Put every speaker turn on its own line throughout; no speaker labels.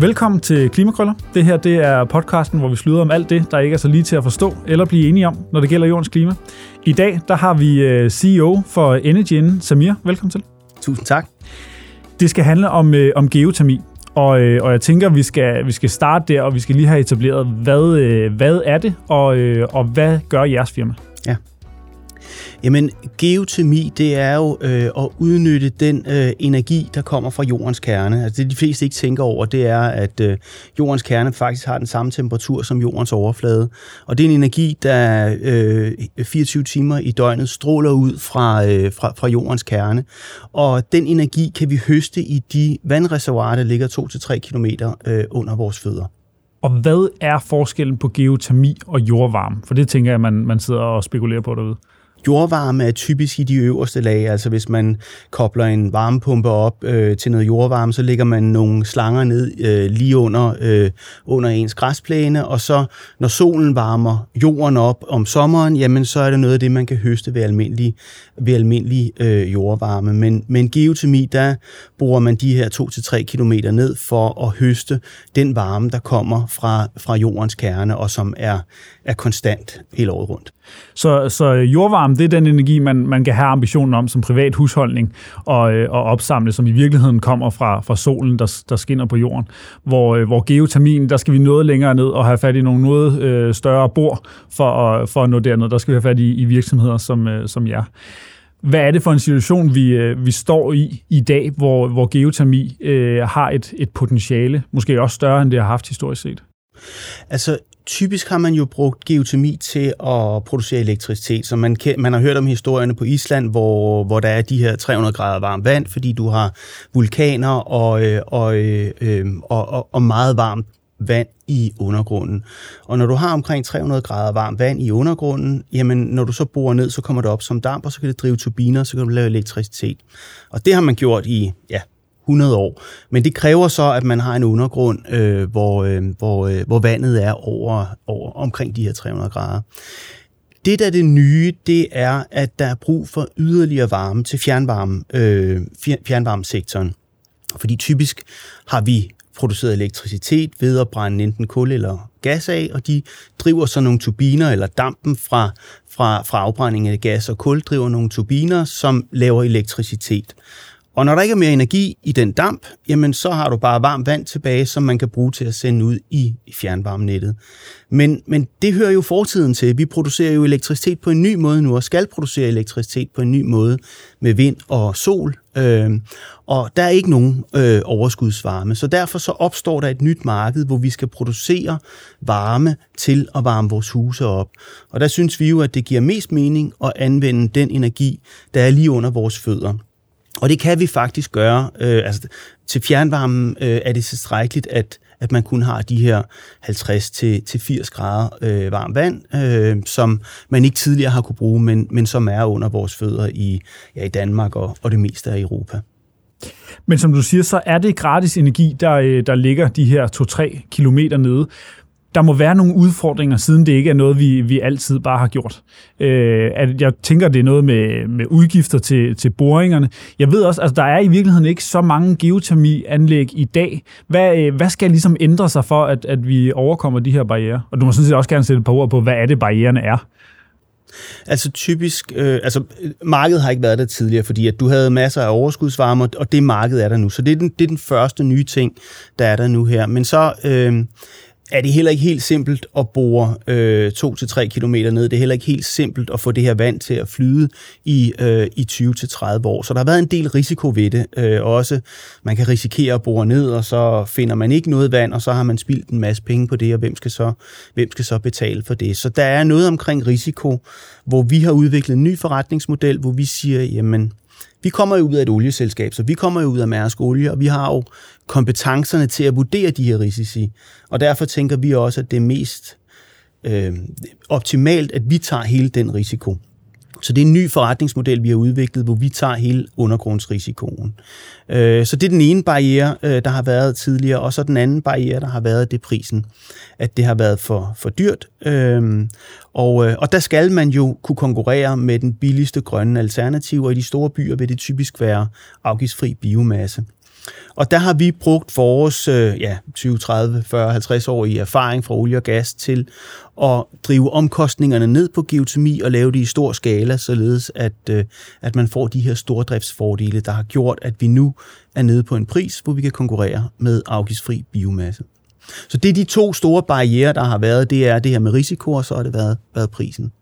Velkommen til Klimakrøller. Det her det er podcasten, hvor vi slutter om alt det, der ikke er så lige til at forstå eller blive enige om, når det gælder jordens klima. I dag der har vi øh, CEO for Energy Samir. Velkommen til.
Tusind tak.
Det skal handle om, øh, om geotermi, og, øh, og jeg tænker, vi skal, vi skal starte der, og vi skal lige have etableret, hvad, hvad er det, og, og hvad gør jeres firma?
Ja. Jamen, geotermi, det er jo øh, at udnytte den øh, energi, der kommer fra jordens kerne. Altså det, de fleste ikke tænker over, det er, at øh, jordens kerne faktisk har den samme temperatur som jordens overflade. Og det er en energi, der øh, 24 timer i døgnet stråler ud fra, øh, fra, fra jordens kerne. Og den energi kan vi høste i de vandreservoirer, der ligger 2-3 km øh, under vores fødder.
Og hvad er forskellen på geotermi og jordvarme? For det tænker jeg, man, man sidder og spekulerer på derude.
Jordvarme er typisk i de øverste lag, altså hvis man kobler en varmepumpe op øh, til noget jordvarme, så lægger man nogle slanger ned øh, lige under, øh, under ens græsplæne, og så når solen varmer jorden op om sommeren, jamen så er det noget af det, man kan høste ved almindelig, ved almindelig øh, jordvarme. Men, men geotermi, der bruger man de her 2-3 km ned for at høste den varme, der kommer fra, fra jordens kerne, og som er, er konstant hele året rundt.
Så, så jordvarme, det er den energi, man, man kan have ambitionen om som privat husholdning og, øh, og opsamle, som i virkeligheden kommer fra, fra solen, der, der skinner på jorden. Hvor, øh, hvor geotermien, der skal vi noget længere ned og have fat i nogle noget øh, større bord for at, for at nå derned. Der skal vi have fat i, i virksomheder som, øh, som jer. Hvad er det for en situation, vi, øh, vi står i i dag, hvor, hvor geotermi øh, har et, et potentiale, måske også større end det har haft historisk set?
Altså, typisk har man jo brugt geotermi til at producere elektricitet, så man, kan, man har hørt om historierne på Island, hvor, hvor der er de her 300 grader varmt vand, fordi du har vulkaner og, øh, og, øh, øhm, og, og, og meget varmt vand i undergrunden. Og når du har omkring 300 grader varmt vand i undergrunden, jamen når du så borer ned, så kommer det op som damp, og så kan det drive turbiner, så kan du lave elektricitet. Og det har man gjort i, ja, 100 år. Men det kræver så, at man har en undergrund, øh, hvor, øh, hvor, øh, hvor vandet er over, over omkring de her 300 grader. Det, der er det nye, det er, at der er brug for yderligere varme til fjernvarme, øh, fjernvarmesektoren. Fordi typisk har vi produceret elektricitet ved at brænde enten kul eller gas af, og de driver så nogle turbiner, eller dampen fra, fra, fra afbrænding af gas og kul driver nogle turbiner, som laver elektricitet. Og når der ikke er mere energi i den damp, jamen så har du bare varmt vand tilbage, som man kan bruge til at sende ud i fjernvarmenettet. Men, men det hører jo fortiden til. Vi producerer jo elektricitet på en ny måde nu, og skal producere elektricitet på en ny måde med vind og sol. Øh, og der er ikke nogen øh, overskudsvarme. Så derfor så opstår der et nyt marked, hvor vi skal producere varme til at varme vores huse op. Og der synes vi jo, at det giver mest mening at anvende den energi, der er lige under vores fødder. Og det kan vi faktisk gøre. Øh, altså, til fjernvarmen øh, er det tilstrækkeligt, at, at man kun har de her 50-80 grader øh, varmt vand, øh, som man ikke tidligere har kunne bruge, men, men som er under vores fødder i, ja, i Danmark og, og det meste af Europa.
Men som du siger, så er det gratis energi, der, øh, der ligger de her 2-3 kilometer nede der må være nogle udfordringer, siden det ikke er noget, vi, vi altid bare har gjort. Øh, at jeg tænker, det er noget med, med udgifter til, til boringerne. Jeg ved også, at altså, der er i virkeligheden ikke så mange geotermianlæg i dag. Hvad, øh, hvad skal ligesom ændre sig for, at, at vi overkommer de her barriere? Og du må sådan set også gerne sætte et par ord på, hvad er det, barriererne er?
Altså typisk, øh, altså markedet har ikke været der tidligere, fordi at du havde masser af overskudsvarme, og det marked er der nu. Så det er den, det er den første nye ting, der er der nu her. Men så... Øh, er det heller ikke helt simpelt at bore øh, 2-3 km ned. Det er heller ikke helt simpelt at få det her vand til at flyde i, øh, i 20-30 år. Så der har været en del risiko ved det. Øh, også man kan risikere at bore ned, og så finder man ikke noget vand, og så har man spildt en masse penge på det, og hvem skal så, hvem skal så betale for det? Så der er noget omkring risiko, hvor vi har udviklet en ny forretningsmodel, hvor vi siger, jamen, vi kommer jo ud af et olieselskab, så vi kommer jo ud af Mærsk Olie, og vi har jo kompetencerne til at vurdere de her risici. Og derfor tænker vi også, at det er mest øh, optimalt, at vi tager hele den risiko. Så det er en ny forretningsmodel, vi har udviklet, hvor vi tager hele undergrundsrisikoen. Øh, så det er den ene barriere, øh, der har været tidligere, og så den anden barriere, der har været, det prisen. At det har været for, for dyrt. Øh, og, og der skal man jo kunne konkurrere med den billigste grønne alternativ, og i de store byer vil det typisk være afgiftsfri biomasse. Og der har vi brugt vores øh, ja, 20, 30, 40, 50 år i erfaring fra olie og gas til at drive omkostningerne ned på geotermi og lave det i stor skala, således at, øh, at man får de her stordriftsfordele, der har gjort, at vi nu er nede på en pris, hvor vi kan konkurrere med afgiftsfri biomasse. Så det er de to store barriere, der har været. Det er det her med risiko, og så har det været, været prisen.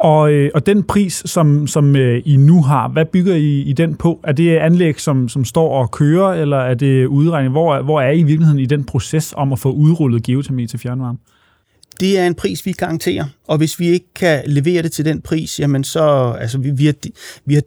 Og, øh, og den pris, som, som øh, I nu har, hvad bygger I, I den på? Er det anlæg, som, som står og kører, eller er det udregning? Hvor, hvor er I i virkeligheden i den proces om at få udrullet geotermi til fjernvarme?
Det er en pris, vi garanterer, og hvis vi ikke kan levere det til den pris, jamen så, altså vi, vi, har, vi har,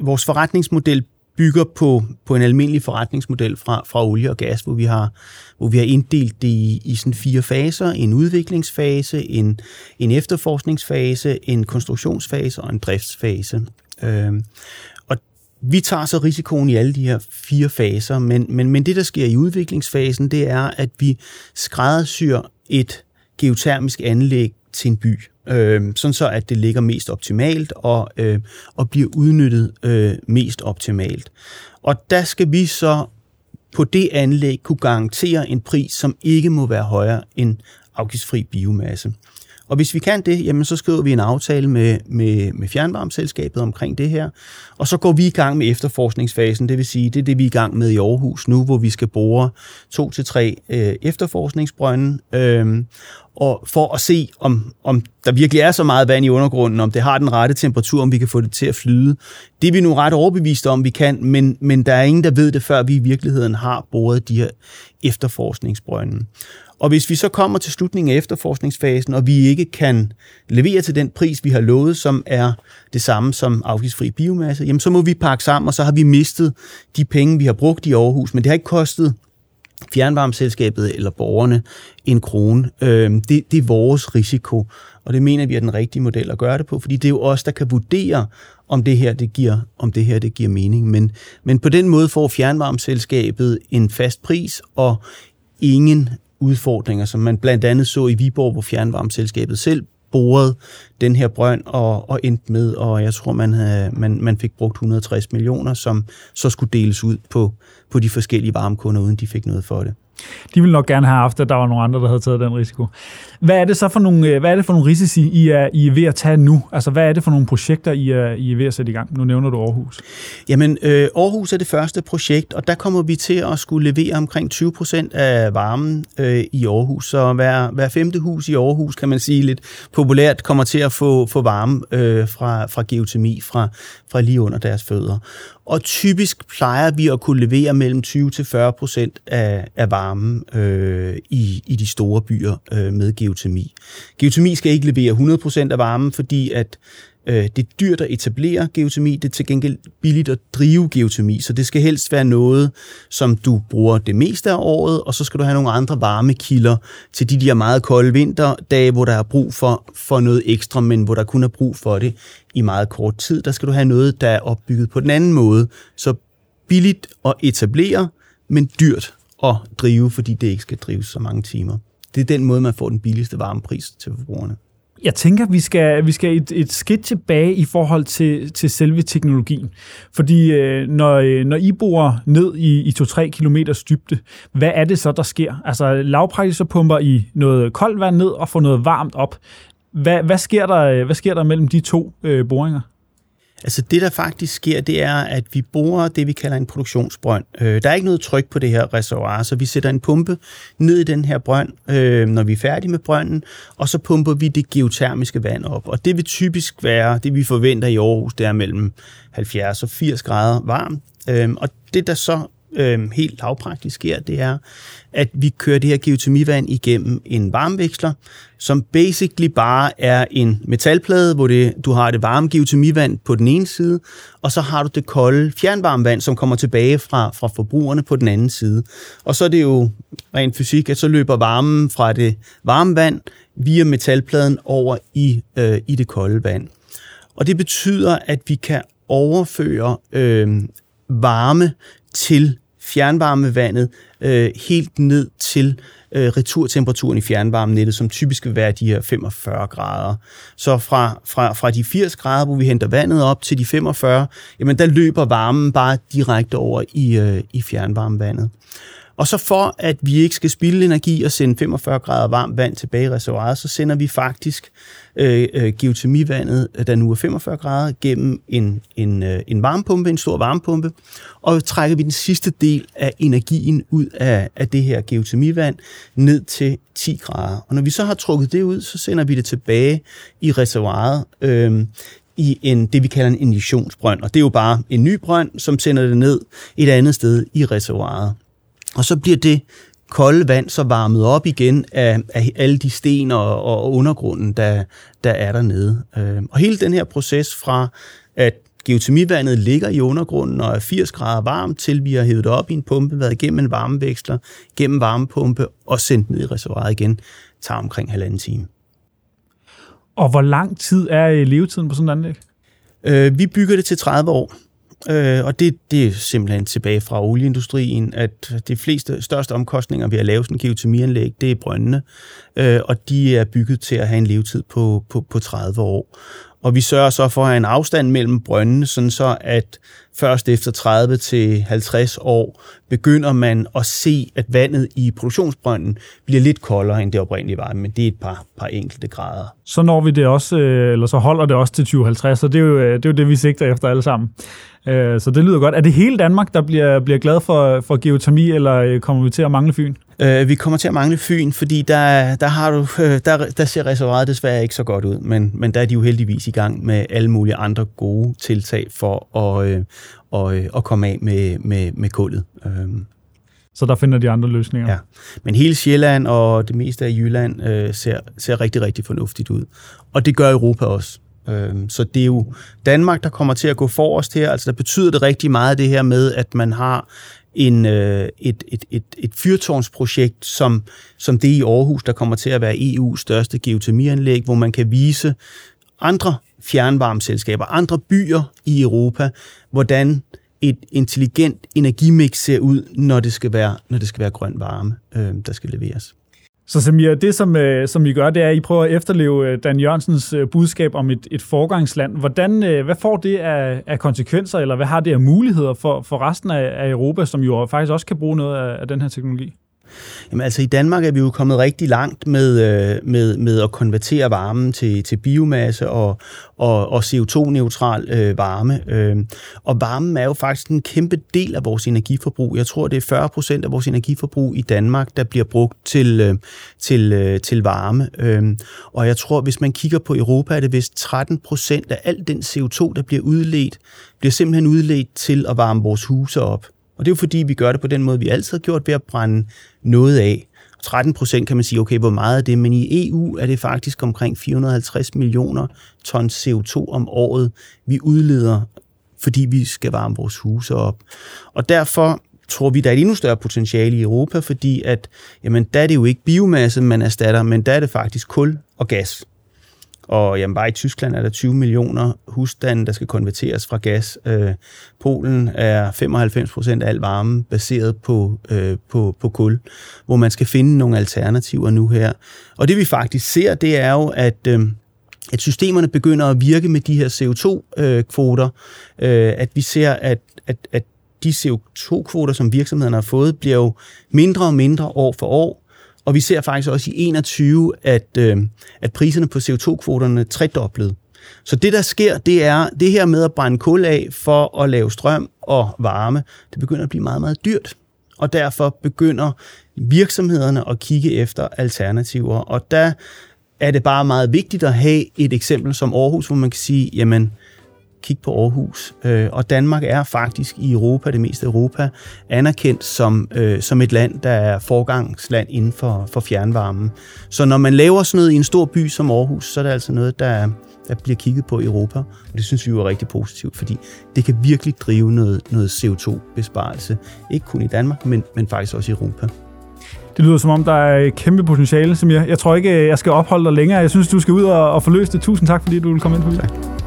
vores forretningsmodel bygger på, på en almindelig forretningsmodel fra, fra olie og gas, hvor vi har, hvor vi har inddelt det i, i sådan fire faser. En udviklingsfase, en, en efterforskningsfase, en konstruktionsfase og en driftsfase. Øh, og vi tager så risikoen i alle de her fire faser, men, men, men det, der sker i udviklingsfasen, det er, at vi skræddersyr et geotermisk anlæg til en by øh, sådan så at det ligger mest optimalt og, øh, og bliver udnyttet øh, mest optimalt. Og der skal vi så på det anlæg kunne garantere en pris, som ikke må være højere end afgiftsfri biomasse. Og hvis vi kan det, jamen så skriver vi en aftale med, med, med fjernvarmeselskabet omkring det her, og så går vi i gang med efterforskningsfasen, det vil sige, det er det, vi er i gang med i Aarhus nu, hvor vi skal bore to til tre øh, efterforskningsbrønde, øh, og for at se, om, om der virkelig er så meget vand i undergrunden, om det har den rette temperatur, om vi kan få det til at flyde. Det er vi nu ret overbeviste om, vi kan, men, men der er ingen, der ved det, før vi i virkeligheden har boret de her efterforskningsbrønde. Og hvis vi så kommer til slutningen af efterforskningsfasen, og vi ikke kan levere til den pris, vi har lovet, som er det samme som afgiftsfri biomasse, jamen så må vi pakke sammen, og så har vi mistet de penge, vi har brugt i Aarhus. Men det har ikke kostet fjernvarmeselskabet eller borgerne en krone. Øh, det, det er vores risiko, og det mener vi er den rigtige model at gøre det på, fordi det er jo os, der kan vurdere, om det her det giver, om det her det giver mening. Men, men på den måde får fjernvarmeselskabet en fast pris og ingen udfordringer, som man blandt andet så i Viborg, hvor fjernvarmeselskabet selv borede den her brønd og, og endte med, og jeg tror, man, havde, man, man fik brugt 160 millioner, som så skulle deles ud på, på de forskellige varmekunder, uden de fik noget for det.
De ville nok gerne have haft, at der var nogle andre, der havde taget den risiko. Hvad er det så for nogle, øh, hvad er det for nogle risici, I er, I er ved at tage nu? Altså, hvad er det for nogle projekter, I er, I er ved at sætte i gang? Nu nævner du Aarhus.
Jamen, øh, Aarhus er det første projekt, og der kommer vi til at skulle levere omkring 20 procent af varmen øh, i Aarhus. Så hver, hver femte hus i Aarhus, kan man sige lidt populært, kommer til at få, få varme øh, fra, fra geotermi, fra, fra lige under deres fødder. Og typisk plejer vi at kunne levere mellem 20 til 40 procent af, af varmen øh, i, i de store byer øh, med geotermi. Geotermi skal ikke levere 100% af varmen, fordi at øh, det er dyrt at etablere geotermi, det er til gengæld billigt at drive geotermi, så det skal helst være noget, som du bruger det meste af året, og så skal du have nogle andre varmekilder til de der meget kolde vinterdage, hvor der er brug for, for noget ekstra, men hvor der kun er brug for det i meget kort tid. Der skal du have noget, der er opbygget på den anden måde, så billigt at etablere, men dyrt at drive, fordi det ikke skal drives så mange timer. Det er den måde, man får den billigste varmepris til forbrugerne.
Jeg tænker, vi skal, vi skal et, et skridt tilbage i forhold til, til selve teknologien. Fordi øh, når, øh, når I bor ned i, i 2-3 km dybde, hvad er det så, der sker? Altså lavpraktisk så pumper I noget koldt vand ned og får noget varmt op. Hvad, hvad, sker, der, hvad sker der mellem de to øh, boringer?
Altså det, der faktisk sker, det er, at vi borer det, vi kalder en produktionsbrønd. Øh, der er ikke noget tryk på det her reservoir, så vi sætter en pumpe ned i den her brønd, øh, når vi er færdige med brønden, og så pumper vi det geotermiske vand op. Og det vil typisk være, det vi forventer i Aarhus, det er mellem 70 og 80 grader varmt. Øh, og det, der så øh, helt lavpraktisk sker, det er, at vi kører det her geotermivand igennem en varmeveksler, som basically bare er en metalplade, hvor det, du har det varme geotermivand på den ene side, og så har du det kolde fjernvarmevand, som kommer tilbage fra, fra forbrugerne på den anden side. Og så er det jo rent fysik, at så løber varmen fra det varme vand via metalpladen over i, øh, i det kolde vand. Og det betyder, at vi kan overføre øh, varme til fjernvarmevandet øh, helt ned til øh, returtemperaturen i fjernvarmenettet, som typisk vil være de her 45 grader. Så fra, fra, fra de 80 grader, hvor vi henter vandet op, til de 45, jamen der løber varmen bare direkte over i, øh, i fjernvarmevandet. Og så for, at vi ikke skal spilde energi og sende 45 grader varmt vand tilbage i reservoiret, så sender vi faktisk øh, øh, geotermivandet, øh, der nu er 45 grader, gennem en, en, øh, en varmepumpe, en stor varmepumpe, og trækker vi den sidste del af energien ud af, af det her geotermivand ned til 10 grader. Og når vi så har trukket det ud, så sender vi det tilbage i reservoiret, øh, i en, det, vi kalder en injektionsbrønd. Og det er jo bare en ny brønd, som sender det ned et andet sted i reservoiret. Og så bliver det kolde vand så varmet op igen af, af alle de sten og, og undergrunden, der, der er dernede. Øh, og hele den her proces fra, at geotermivandet ligger i undergrunden og er 80 grader varmt, til vi har hævet det op i en pumpe, været igennem en varmeveksler, gennem varmepumpe og sendt ned i reservoiret igen, tager omkring halvanden time.
Og hvor lang tid er levetiden på sådan et anlæg?
Øh, vi bygger det til 30 år. Øh, og det, det er simpelthen tilbage fra olieindustrien, at de fleste største omkostninger ved at lave sådan en geotermianlæg, det er brøndene, øh, og de er bygget til at have en levetid på, på, på 30 år. Og vi sørger så for at have en afstand mellem brøndene, sådan så at først efter 30 til 50 år begynder man at se, at vandet i produktionsbrønden bliver lidt koldere, end det oprindelige var, men det er et par, par enkelte grader.
Så når vi det også, øh, eller så holder det også til 2050, så det er jo øh, det, er jo det vi sigter efter alle sammen. Øh, så det lyder godt. Er det hele Danmark, der bliver, bliver glad for, for geotermi, eller kommer vi til at mangle Fyn?
Øh, vi kommer til at mangle Fyn, fordi der, der, har du, øh, der, der ser reservoiret desværre ikke så godt ud, men, men der er de jo heldigvis i gang med alle mulige andre gode tiltag for at, øh, og, øh, at komme af med, med, med kullet. Øh.
Så der finder de andre løsninger?
Ja, men hele Sjælland og det meste af Jylland øh, ser, ser rigtig, rigtig fornuftigt ud. Og det gør Europa også. Øh, så det er jo Danmark, der kommer til at gå forrest her. Altså der betyder det rigtig meget det her med, at man har en, øh, et, et, et, et fyrtårnsprojekt, som, som det i Aarhus, der kommer til at være EU's største geotermianlæg, hvor man kan vise andre fjernvarmeselskaber, andre byer i Europa, hvordan et intelligent energimix ser ud, når det skal være, når det skal være grøn varme, øh, der skal leveres.
Så Samir, det som, øh, som I gør, det er, at I prøver at efterleve øh, Dan Jørgensens øh, budskab om et, et forgangsland. Hvordan, øh, hvad får det af, af konsekvenser, eller hvad har det af muligheder for, for resten af, af Europa, som jo faktisk også kan bruge noget af, af den her teknologi?
Jamen altså i Danmark er vi jo kommet rigtig langt med, øh, med, med at konvertere varmen til, til biomasse og, og, og CO2-neutral øh, varme. Øh, og varmen er jo faktisk en kæmpe del af vores energiforbrug. Jeg tror, det er 40 procent af vores energiforbrug i Danmark, der bliver brugt til, øh, til, øh, til varme. Øh, og jeg tror, hvis man kigger på Europa, er det vist 13 procent af al den CO2, der bliver udledt, bliver simpelthen udledt til at varme vores huse op. Og det er jo fordi, vi gør det på den måde, vi altid har gjort ved at brænde noget af. 13 procent kan man sige, okay, hvor meget er det? Men i EU er det faktisk omkring 450 millioner tons CO2 om året, vi udleder, fordi vi skal varme vores huse op. Og derfor tror vi, der er et endnu større potentiale i Europa, fordi at, jamen, der er det jo ikke biomasse, man erstatter, men der er det faktisk kul og gas. Og jamen, bare i Tyskland er der 20 millioner husstande, der skal konverteres fra gas. Øh, Polen er 95 procent af al varme baseret på, øh, på, på kul, hvor man skal finde nogle alternativer nu her. Og det vi faktisk ser, det er jo, at... Øh, at systemerne begynder at virke med de her CO2-kvoter, øh, øh, at vi ser, at, at, at de CO2-kvoter, som virksomhederne har fået, bliver jo mindre og mindre år for år, og vi ser faktisk også i 21, at, øh, at priserne på CO2-kvoterne tredoblede. Så det, der sker, det er det her med at brænde kul af for at lave strøm og varme, det begynder at blive meget, meget dyrt. Og derfor begynder virksomhederne at kigge efter alternativer. Og der er det bare meget vigtigt at have et eksempel som Aarhus, hvor man kan sige, jamen, kig på Aarhus. Øh, og Danmark er faktisk i Europa, det meste Europa, anerkendt som, øh, som et land, der er forgangsland inden for, for fjernvarmen. Så når man laver sådan noget i en stor by som Aarhus, så er det altså noget, der, der bliver kigget på i Europa. Og det synes vi jo er rigtig positivt, fordi det kan virkelig drive noget, noget CO2-besparelse. Ikke kun i Danmark, men, men faktisk også i Europa.
Det lyder som om, der er et kæmpe potentiale, som jeg, jeg tror ikke, jeg skal opholde dig længere. Jeg synes, du skal ud og, og forløse det. Tusind tak, fordi du vil komme ind på det. Tak.